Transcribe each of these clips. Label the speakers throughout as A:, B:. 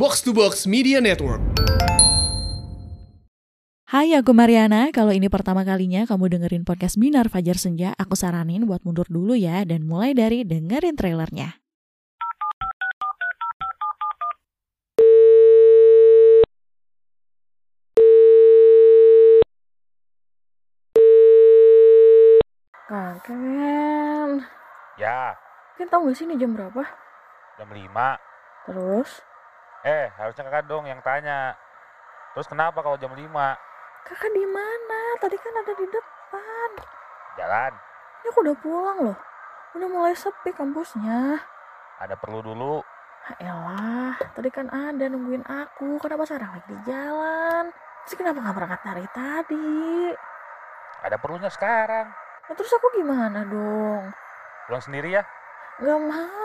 A: Box to Box Media Network.
B: Hai, aku Mariana. Kalau ini pertama kalinya kamu dengerin podcast Binar Fajar Senja, aku saranin buat mundur dulu ya dan mulai dari dengerin trailernya.
C: Ya,
B: kan tau gak sih ini jam berapa?
C: jam 5.
B: Terus,
C: Eh, harusnya kakak dong yang tanya. Terus kenapa kalau jam 5?
B: kakak di mana? Tadi kan ada di depan.
C: Jalan.
B: Ini aku udah pulang loh. Udah mulai sepi kampusnya.
C: Ada perlu dulu.
B: Ah, Elah, tadi kan ada nungguin aku. Kenapa sekarang lagi di jalan? Terus kenapa nggak berangkat dari tadi?
C: Ada perlunya sekarang.
B: Ya, terus aku gimana dong?
C: Pulang sendiri ya?
B: Gak mau.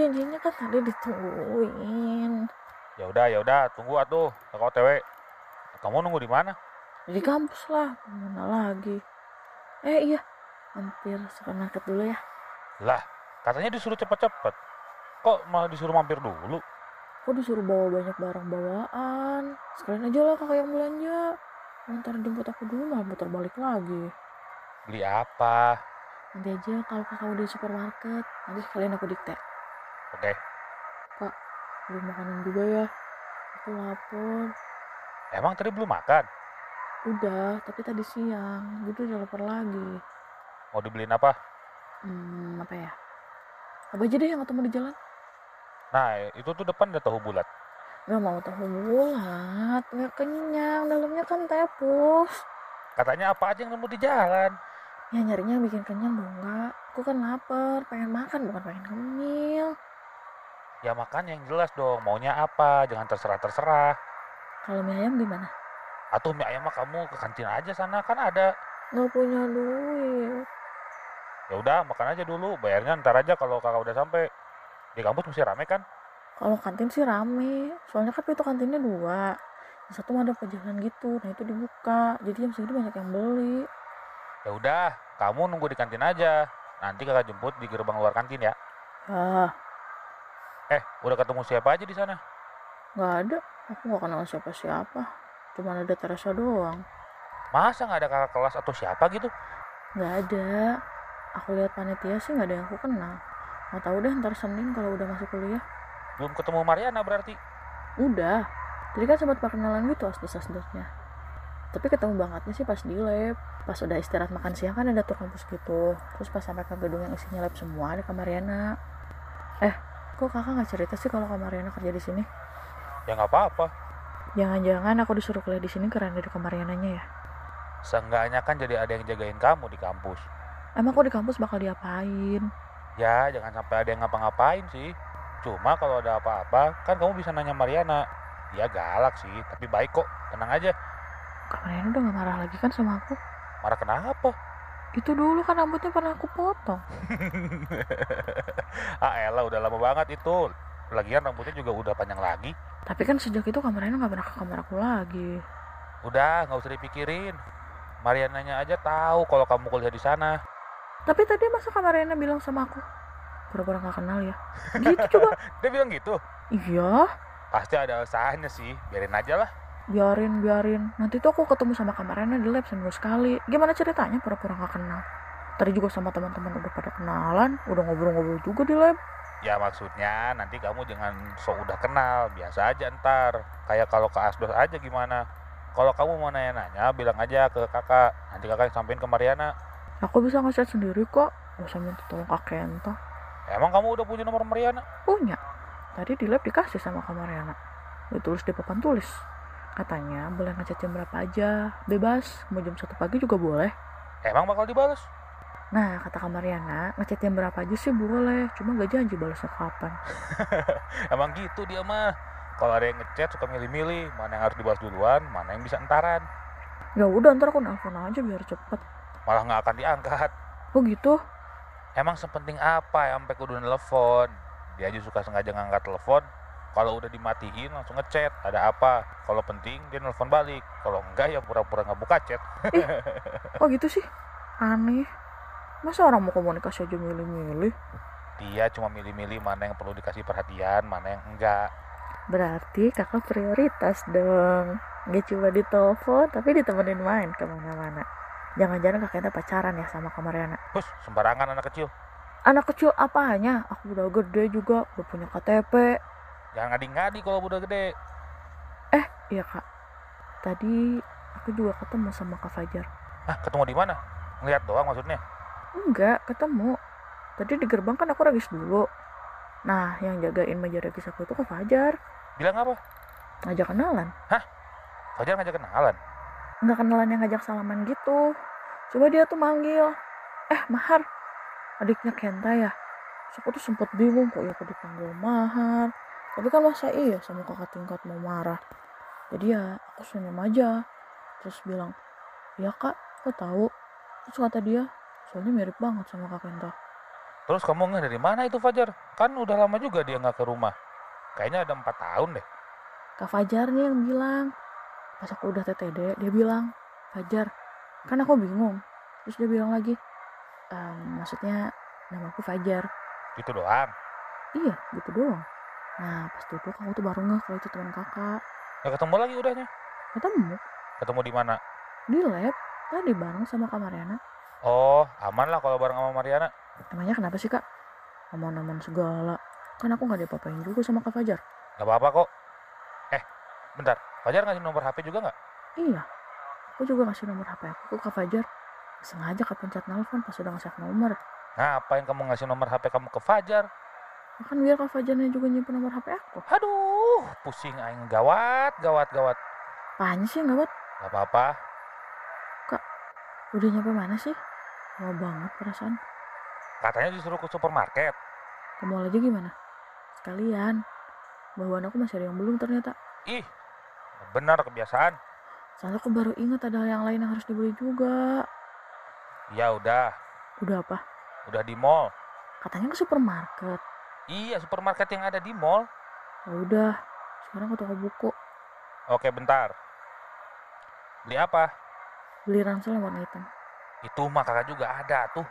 B: Janjinya kan tadi ditungguin.
C: Ya udah, ya udah, tunggu atuh. Kakak OTW. Kamu nunggu di mana?
B: Di kampus lah. Mana lagi? Eh iya, hampir supermarket dulu ya.
C: Lah, katanya disuruh cepet-cepet. Kok malah disuruh mampir dulu?
B: Aku disuruh bawa banyak barang bawaan. Sekalian aja lah kakak yang belanja. Ntar jemput aku dulu malah muter balik lagi.
C: Beli apa?
B: Nanti aja kalau kakak udah di supermarket, nanti sekalian aku dikte.
C: Oke.
B: Beli makanan juga ya. Aku lapar.
C: Emang tadi belum makan?
B: Udah, tapi tadi siang. Jadi udah lapar lagi.
C: Mau dibeliin apa?
B: Hmm, apa ya? Apa aja deh yang ketemu di jalan?
C: Nah, itu tuh depan ada tahu bulat.
B: Gak mau tahu bulat, gak kenyang. Dalamnya kan tepus.
C: Katanya apa aja yang nemu di jalan.
B: Ya nyarinya yang bikin kenyang dong, Kak. Aku kan lapar, pengen makan bukan pengen ngemil.
C: Ya makan yang jelas dong, maunya apa, jangan terserah-terserah.
B: Kalau mie ayam gimana?
C: Atau mie ayam mah kamu ke kantin aja sana, kan ada.
B: Gak punya duit.
C: Ya udah, makan aja dulu, bayarnya ntar aja kalau kakak udah sampai. Di kampus mesti rame kan?
B: Kalau kantin sih rame, soalnya kan pintu kantinnya dua. Yang satu ada pejalan gitu, nah itu dibuka. Jadi jam segini banyak yang beli.
C: Ya udah, kamu nunggu di kantin aja. Nanti kakak jemput di gerbang luar kantin ya.
B: Ah,
C: Eh, udah ketemu siapa aja di sana?
B: nggak ada. Aku nggak kenal siapa-siapa. Cuma ada Teresa doang.
C: Masa nggak ada kakak kelas atau siapa gitu?
B: Nggak ada. Aku lihat panitia sih nggak ada yang aku kenal. Nggak tahu deh ntar Senin kalau udah masuk kuliah.
C: Belum ketemu Mariana berarti.
B: Udah. Jadi kan sempat perkenalan gitu asdos-asdosnya. Tapi ketemu bangetnya sih pas di lab. Pas udah istirahat makan siang kan ada tur kampus gitu. Terus pas sampai ke gedung yang isinya lab semua ada Kak Mariana. Eh, kok kakak nggak cerita sih kalau Kak Mariana kerja di sini?
C: Ya nggak apa-apa.
B: Jangan-jangan aku disuruh kuliah di sini karena ada Kak Mariananya ya?
C: Seenggaknya kan jadi ada yang jagain kamu di kampus.
B: Emang aku di kampus bakal diapain?
C: Ya, jangan sampai ada yang ngapa-ngapain sih. Cuma kalau ada apa-apa, kan kamu bisa nanya Mariana. Dia galak sih, tapi baik kok. Tenang aja.
B: Kak Mariana udah gak marah lagi kan sama aku?
C: Marah kenapa?
B: Itu dulu kan rambutnya pernah aku potong.
C: ah elah, udah lama banget itu. Lagian rambutnya juga udah panjang lagi.
B: Tapi kan sejak itu Kak Mariana gak pernah ke kamar aku lagi.
C: Udah, nggak usah dipikirin. Mariananya aja tahu kalau kamu kuliah di sana.
B: Tapi tadi masa Kak Mariana bilang sama aku? Pura-pura gak kenal ya? Gitu coba.
C: Dia bilang gitu.
B: Iya,
C: Pasti ada usahanya sih. Biarin aja lah.
B: Biarin, biarin. Nanti tuh aku ketemu sama Kak Mariana di lab seminggu sekali. Gimana ceritanya pura-pura gak kenal? Tadi juga sama teman-teman udah pada kenalan, udah ngobrol-ngobrol juga di lab.
C: Ya maksudnya nanti kamu jangan sok udah kenal, biasa aja ntar. Kayak kalau ke Asdos aja gimana. Kalau kamu mau nanya-nanya, bilang aja ke kakak. Nanti kakak yang sampein ke Mariana.
B: Aku bisa nge-chat sendiri kok. Gak usah minta tolong Kak Kento.
C: Emang kamu udah punya nomor Mariana?
B: Punya. Tadi di lab dikasih sama Kak Mariana. Ditulis di papan tulis. Katanya boleh ngechat jam berapa aja. Bebas. Mau jam 1 pagi juga boleh.
C: Emang bakal dibales?
B: Nah, kata Kak Mariana, ngechat jam berapa aja sih boleh. Cuma gak janji balasnya kapan.
C: Emang gitu dia mah. Kalau ada yang ngechat suka milih-milih, mana yang harus dibalas duluan, mana yang bisa entaran.
B: Ya udah, ntar aku nelfon aja biar cepet.
C: Malah nggak akan diangkat.
B: Oh gitu?
C: Emang sepenting apa ya sampai kudu nelfon? Dia aja suka sengaja ngangkat telepon. Kalau udah dimatiin langsung ngechat, ada apa? Kalau penting dia nelfon balik. Kalau enggak ya pura-pura nggak buka chat.
B: Oh gitu sih? Aneh. Masa orang mau komunikasi aja milih-milih?
C: Dia cuma milih-milih mana yang perlu dikasih perhatian, mana yang enggak.
B: Berarti kakak prioritas dong. Gak cuma di telepon, tapi ditemenin main ke mana-mana. Jangan-jangan kakaknya pacaran ya sama Kamariana.
C: Hus, sembarangan anak kecil.
B: Anak kecil apanya? Aku udah gede juga, udah punya KTP.
C: Jangan ngadi-ngadi kalau udah gede.
B: Eh, iya kak. Tadi aku juga ketemu sama Kak Fajar.
C: Hah, ketemu di mana? Ngeliat doang maksudnya.
B: Enggak, ketemu. Tadi di gerbang kan aku regis dulu. Nah, yang jagain meja regis aku itu Kak Fajar.
C: Bilang apa?
B: Ngajak kenalan.
C: Fajar ngajak kenalan.
B: Nggak kenalan yang ngajak salaman gitu. Coba dia tuh manggil. Eh, Mahar. Adiknya Kenta ya. Terus aku tuh sempet bingung kok ya aku dipanggil Mahar. Tapi kan masa iya sama kakak tingkat mau marah. Jadi ya aku senyum aja. Terus bilang, iya kak, kok tahu? Terus kata dia, soalnya mirip banget sama kak Kenta.
C: Terus kamu nggak dari mana itu Fajar? Kan udah lama juga dia nggak ke rumah. Kayaknya ada empat tahun deh.
B: Kak Fajar nih yang bilang. Pas aku udah TTD, dia bilang, Fajar, kan aku bingung. Terus dia bilang lagi, "Em, maksudnya nama aku Fajar.
C: Gitu doang.
B: Iya, gitu doang. Nah, pas duduk aku tuh baru ngeh kalau itu teman kakak.
C: Nggak ketemu lagi udahnya.
B: Ketemu
C: Ketemu di mana?
B: di lab, tadi bareng sama Kak Mariana.
C: Oh, aman lah kalau bareng sama Mariana.
B: Emangnya kenapa sih kak? Aman-aman segala. Kan aku nggak diapa-apain juga sama Kak Fajar.
C: Gak apa-apa kok. Eh, bentar. Fajar ngasih nomor HP juga nggak?
B: Iya, aku juga ngasih nomor HP aku ke Kak Fajar. Sengaja kepencet nelpon pas udah ngasih nomor.
C: Ngapain kamu ngasih nomor HP kamu ke Fajar?
B: Kan biar Kak Fajarnya juga nyimpen nomor HP aku.
C: Aduh, pusing aing gawat, gawat, gawat.
B: Apaan sih buat?
C: Gak apa-apa.
B: Udah nyampe mana sih? Lama banget perasaan.
C: Katanya disuruh ke supermarket.
B: Kamu aja gimana? Sekalian. Bawaan aku masih ada yang belum ternyata.
C: Ih, benar kebiasaan.
B: Soalnya aku baru ingat ada yang lain yang harus dibeli juga.
C: Ya udah,
B: Udah apa?
C: udah di mall.
B: Katanya ke supermarket.
C: Iya, supermarket yang ada di mall.
B: Ya udah. Sekarang ke toko buku.
C: Oke, bentar. Beli apa?
B: Beli ransel yang warna hitam.
C: Itu mah kakak juga ada tuh.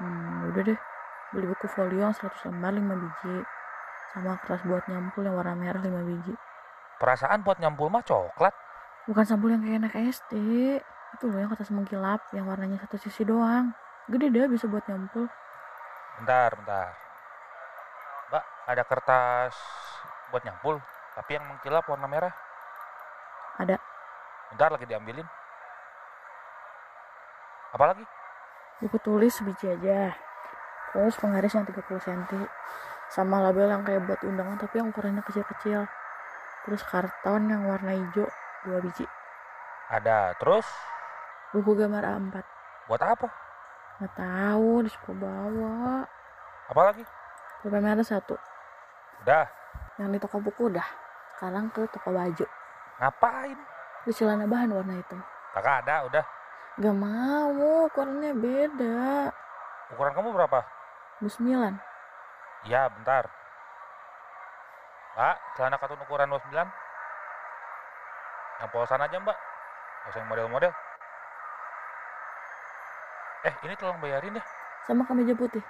B: Hmm, udah deh. Beli buku folio yang 100 lembar 5 biji. Sama kertas buat nyampul yang warna merah 5 biji.
C: Perasaan buat nyampul mah coklat.
B: Bukan sampul yang kayak anak SD. Itu loh yang kertas mengkilap yang warnanya satu sisi doang. Gede deh bisa buat nyampul.
C: Bentar, bentar. Ada kertas buat nyampul, tapi yang mengkilap warna merah.
B: Ada.
C: Bentar lagi diambilin. Apalagi?
B: Buku tulis sebiji aja. Terus penggaris yang 30 cm. Sama label yang kayak buat undangan tapi yang ukurannya kecil-kecil. Terus karton yang warna hijau 2 biji.
C: Ada. Terus
B: Buku gambar A4.
C: buat apa?
B: Nggak tahu, disuruh bawa.
C: Apalagi?
B: Pulpen merah satu.
C: Udah.
B: Yang di toko buku udah. Sekarang ke toko baju.
C: Ngapain?
B: Beli celana bahan warna hitam.
C: Kakak ada, udah.
B: Gak mau, ukurannya beda.
C: Ukuran kamu berapa?
B: 29.
C: Iya, bentar. Mbak, celana katun ukuran 29. Yang polosan aja, Mbak. Usah yang model-model. Eh, ini tolong bayarin ya.
B: Sama kemeja putih.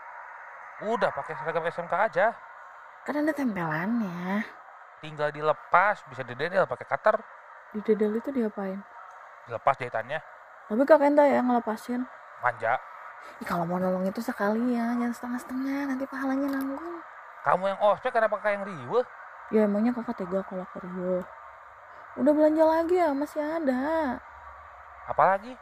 C: Udah pakai seragam SMK aja.
B: Kan ada tempelannya.
C: Tinggal dilepas, bisa didedel pakai cutter.
B: Di dedel itu diapain?
C: Dilepas jahitannya.
B: Tapi kak Kenta ya ngelepasin.
C: Manja.
B: Ih, kalau mau nolong itu sekalian, jangan setengah-setengah. Nanti pahalanya nanggung.
C: Kamu yang ospek kenapa kayak yang riweh?
B: Ya emangnya kakak tega kalau aku riuh. Udah belanja lagi ya, masih ada.
C: Apalagi?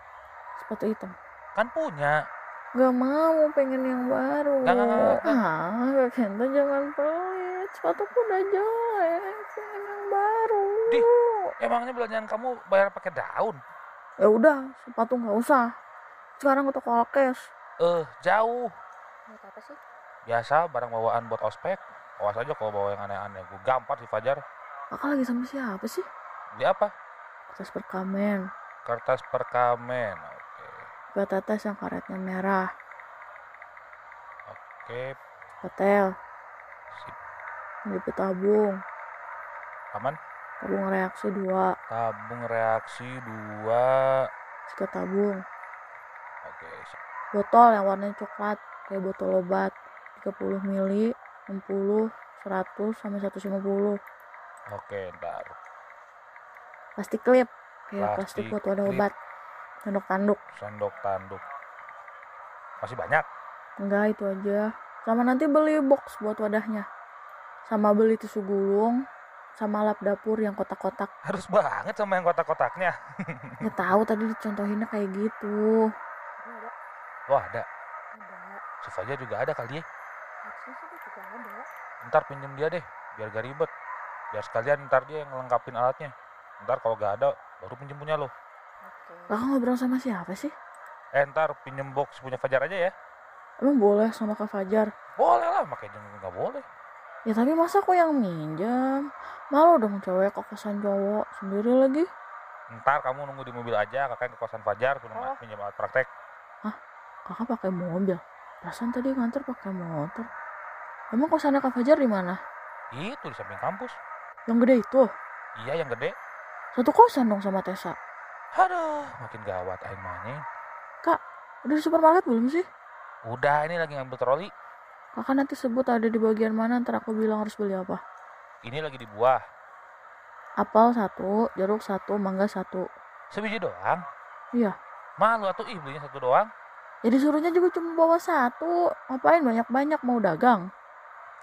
B: Sepatu hitam.
C: Kan punya.
B: Gak mau, pengen yang baru.
C: Nggak, nggak, nggak.
B: Ah, Kak Kenta jangan pelit. Sepatuku udah jelek. Pengen yang baru.
C: Di. Emangnya belanjaan kamu bayar pakai daun?
B: Ya udah, sepatu nggak usah. Sekarang ke toko Alkes.
C: Eh, jauh.
B: Buat apa sih?
C: Biasa barang bawaan buat ospek. Awas aja kalau bawa yang aneh-aneh. Gue gampar si Fajar.
B: Kakak lagi sama siapa sih?
C: Beli apa?
B: Kertas perkamen.
C: Kertas perkamen.
B: Buat tetes yang karetnya merah.
C: Oke.
B: Hotel.
C: Sip.
B: Liput tabung.
C: Aman.
B: Tabung reaksi dua.
C: Tabung reaksi 2.
B: Sikat tabung.
C: Oke. sip.
B: Botol yang warnanya coklat. Kayak botol obat. 30 mili. 60. 100 sampai 150.
C: Oke, ntar.
B: plastik klip kayak
C: Plastik
B: plastik buat wadah obat tanduk tanduk
C: Sendok tanduk. Masih banyak.
B: enggak itu aja sama nanti beli box buat wadahnya sama beli tisu gulung sama lap dapur yang kotak-kotak
C: Harus banget sama yang kotak-kotaknya.
B: nggak tahu tadi dicontohinnya kayak gitu
C: Wah, ada.
B: ada
C: Si Fajar juga ada kali ya.
B: harusnya sih dia juga ada
C: Ntar pinjem dia deh, biar gak ribet. Biar sekalian ntar dia yang ngelengkapin alatnya. Ntar kalau gak ada, baru pinjem punya lo.
B: Kakak ngobrol sama siapa sih
C: Eh, ntar pinjem box punya Fajar aja ya.
B: emang boleh sama kak Fajar
C: Boleh lah, makanya nggak boleh.
B: ya tapi masa aku yang minjam malu dong cewek ke kosan cowok sendiri lagi
C: Ntar kamu nunggu di mobil aja, kakak ke kosan Fajar, suruh
B: Oh.
C: pinjam alat praktek.
B: kakak pakai mobil perasaan tadi nganter pakai motor emang kosannya kak Fajar di mana
C: Itu di samping kampus.
B: yang gede itu
C: Iya, yang gede.
B: satu kosan dong sama Tessa
C: Aduh, makin gawat aing manying.
B: udah di supermarket belum sih
C: Udah, ini lagi ngambil troli.
B: kakak nanti sebut ada di bagian mana ntar aku bilang harus beli apa
C: Ini lagi di buah.
B: apel satu jeruk satu mangga satu
C: Sebiji doang.
B: iya
C: Malu atuh ih belinya satu doang.
B: jadi suruhnya juga cuma bawa satu ngapain banyak-banyak mau dagang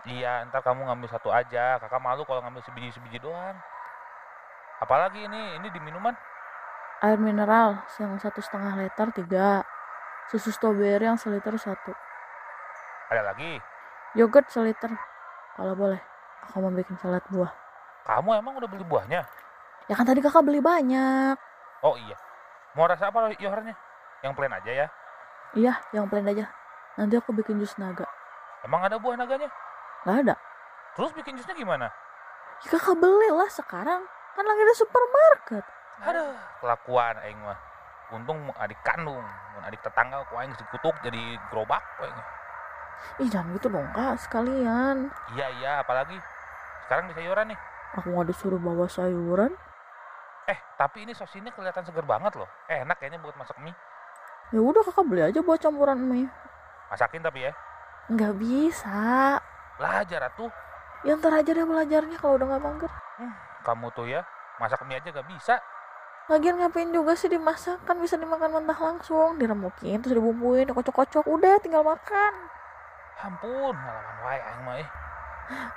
C: Iya, ntar kamu ngambil satu aja. Kakak malu kalau ngambil sebiji-sebiji doang. Apalagi ini, ini di minuman.
B: Air mineral yang satu setengah liter tiga susu strawberry yang seliter satu
C: Ada lagi.
B: yogurt seliter kalau boleh aku mau bikin salad buah
C: Kamu emang udah beli buahnya?
B: ya kan tadi kakak beli banyak
C: Oh iya. Mau rasa apa yoharnya? Yang plain aja ya.
B: iya yang plain aja nanti aku bikin jus naga
C: Emang ada buah naganya?
B: nggak ada
C: Terus bikin jusnya gimana?
B: ya kakak beli lah sekarang kan lagi di supermarket
C: Aduh, kelakuan aing mah. Untung adik kandung, mun adik tetangga ku aing dikutuk jadi gerobak ku aing.
B: ih jangan gitu dong kak sekalian
C: Iya iya, apalagi sekarang di sayuran nih.
B: aku mau disuruh bawa sayuran
C: Eh, tapi ini sos ini kelihatan seger banget loh. Enak kayaknya buat masak mie.
B: ya udah kakak beli aja buat campuran mie
C: Masakin tapi ya.
B: nggak bisa
C: Belajar atuh.
B: ya ntar aja deh belajarnya kalau udah nggak mager
C: Kamu tuh ya, masak mie aja gak bisa.
B: Lagian ngapain juga sih dimasak? Kan bisa dimakan mentah langsung diremukin terus dibumbuin dikocok-kocok. Udah tinggal makan.
C: Ampun, ngalaman wae aing mah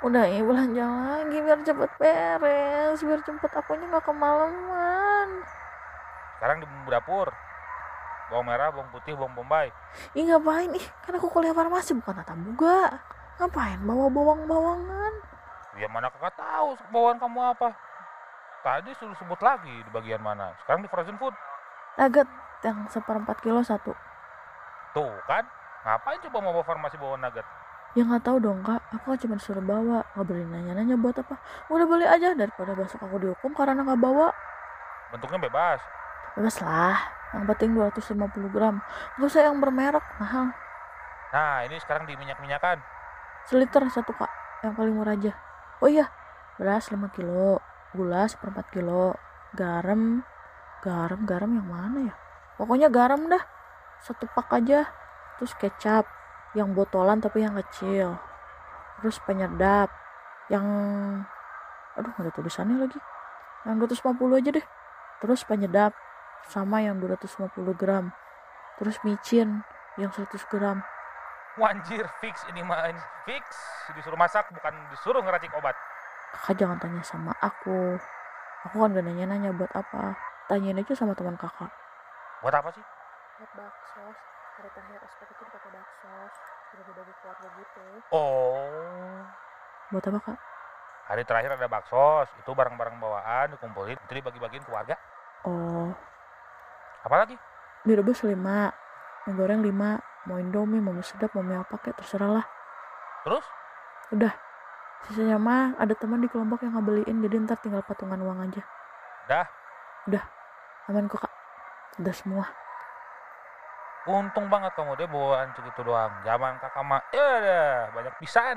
B: udah ya belanja lagi biar cepet beres biar cepet akunya nggak kemalaman
C: Sekarang di bumbu dapur. Bawang merah, bawang putih, bawang bombay.
B: ih ngapain? Ih kan aku kuliah farmasi bukan tata buga ngapain bawa bawang-bawangan?
C: Ya mana kakak tahu bawaan kamu apa. Tadi suruh sebut lagi di bagian mana. Sekarang di frozen food.
B: nugget yang seperempat kilo satu.
C: Tuh kan, ngapain coba mau bawa farmasi bawa nugget?
B: ya nggak tahu dong kak. Aku kan cuma disuruh bawa. Nggak beli nanya-nanya buat apa. Udah beli aja daripada besok aku dihukum karena nggak bawa.
C: Bentuknya bebas.
B: bebas lah. Yang penting 250 gram. Gak usah yang bermerek mahal.
C: Nah, ini sekarang di minyak-minyakan.
B: seliter satu kak. Yang paling murah aja. Oh iya beras 5 kilo gula seperempat kilo. Garam garam garam yang mana ya? Pokoknya garam dah. Satu pak aja. Terus kecap yang botolan tapi yang kecil. Terus penyedap yang aduh ada tulisannya lagi. Yang 250 aja deh. Terus penyedap sama yang 250 gram. Terus micin yang 100 gram.
C: Wanjir, fix ini mah ini fix. Disuruh masak bukan disuruh ngeracik obat.
B: Kakak jangan tanya sama aku. Aku kan gak nanya-nanya buat apa. Tanyain aja sama teman kakak.
C: Buat apa sih?
B: buat bakso hari terakhir ospek itu dipakai bakso bagi-bagi keluarga gitu.
C: Oh,
B: buat apa kak?
C: Hari terakhir ada bakso, itu barang-barang bawaan dikumpulin, itu dibagi-bagiin ke warga.
B: oh
C: Apalagi?
B: mie rebus lima. Mie goreng lima. Mau indomie mau mie sedap mau mie apa kayak terserah lah.
C: Terus?
B: udah sisanya mah ada teman di kelompok yang ngebeliin jadi ntar tinggal patungan uang aja
C: Dah.
B: udah aman kok kak udah semua
C: Untung banget kamu deh bawaan segitu doang. Zaman kakak mah, ya dah, banyak pisan.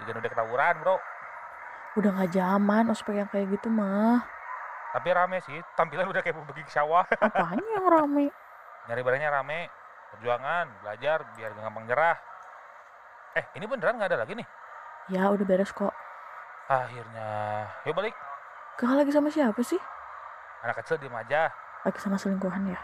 C: Jika udah ketawuran bro.
B: udah nggak zaman ospek yang kayak gitu mah
C: Tapi rame sih, tampilan udah kayak pergi sawah.
B: apanya yang rame
C: Nyari barangnya rame, perjuangan, belajar biar gampang nyerah. Eh, ini beneran nggak ada lagi nih?
B: Ya udah beres kok
C: Akhirnya, yuk balik.
B: Kakak lagi sama siapa sih?
C: Anak kecil diem aja.
B: Lagi sama selingkuhan ya?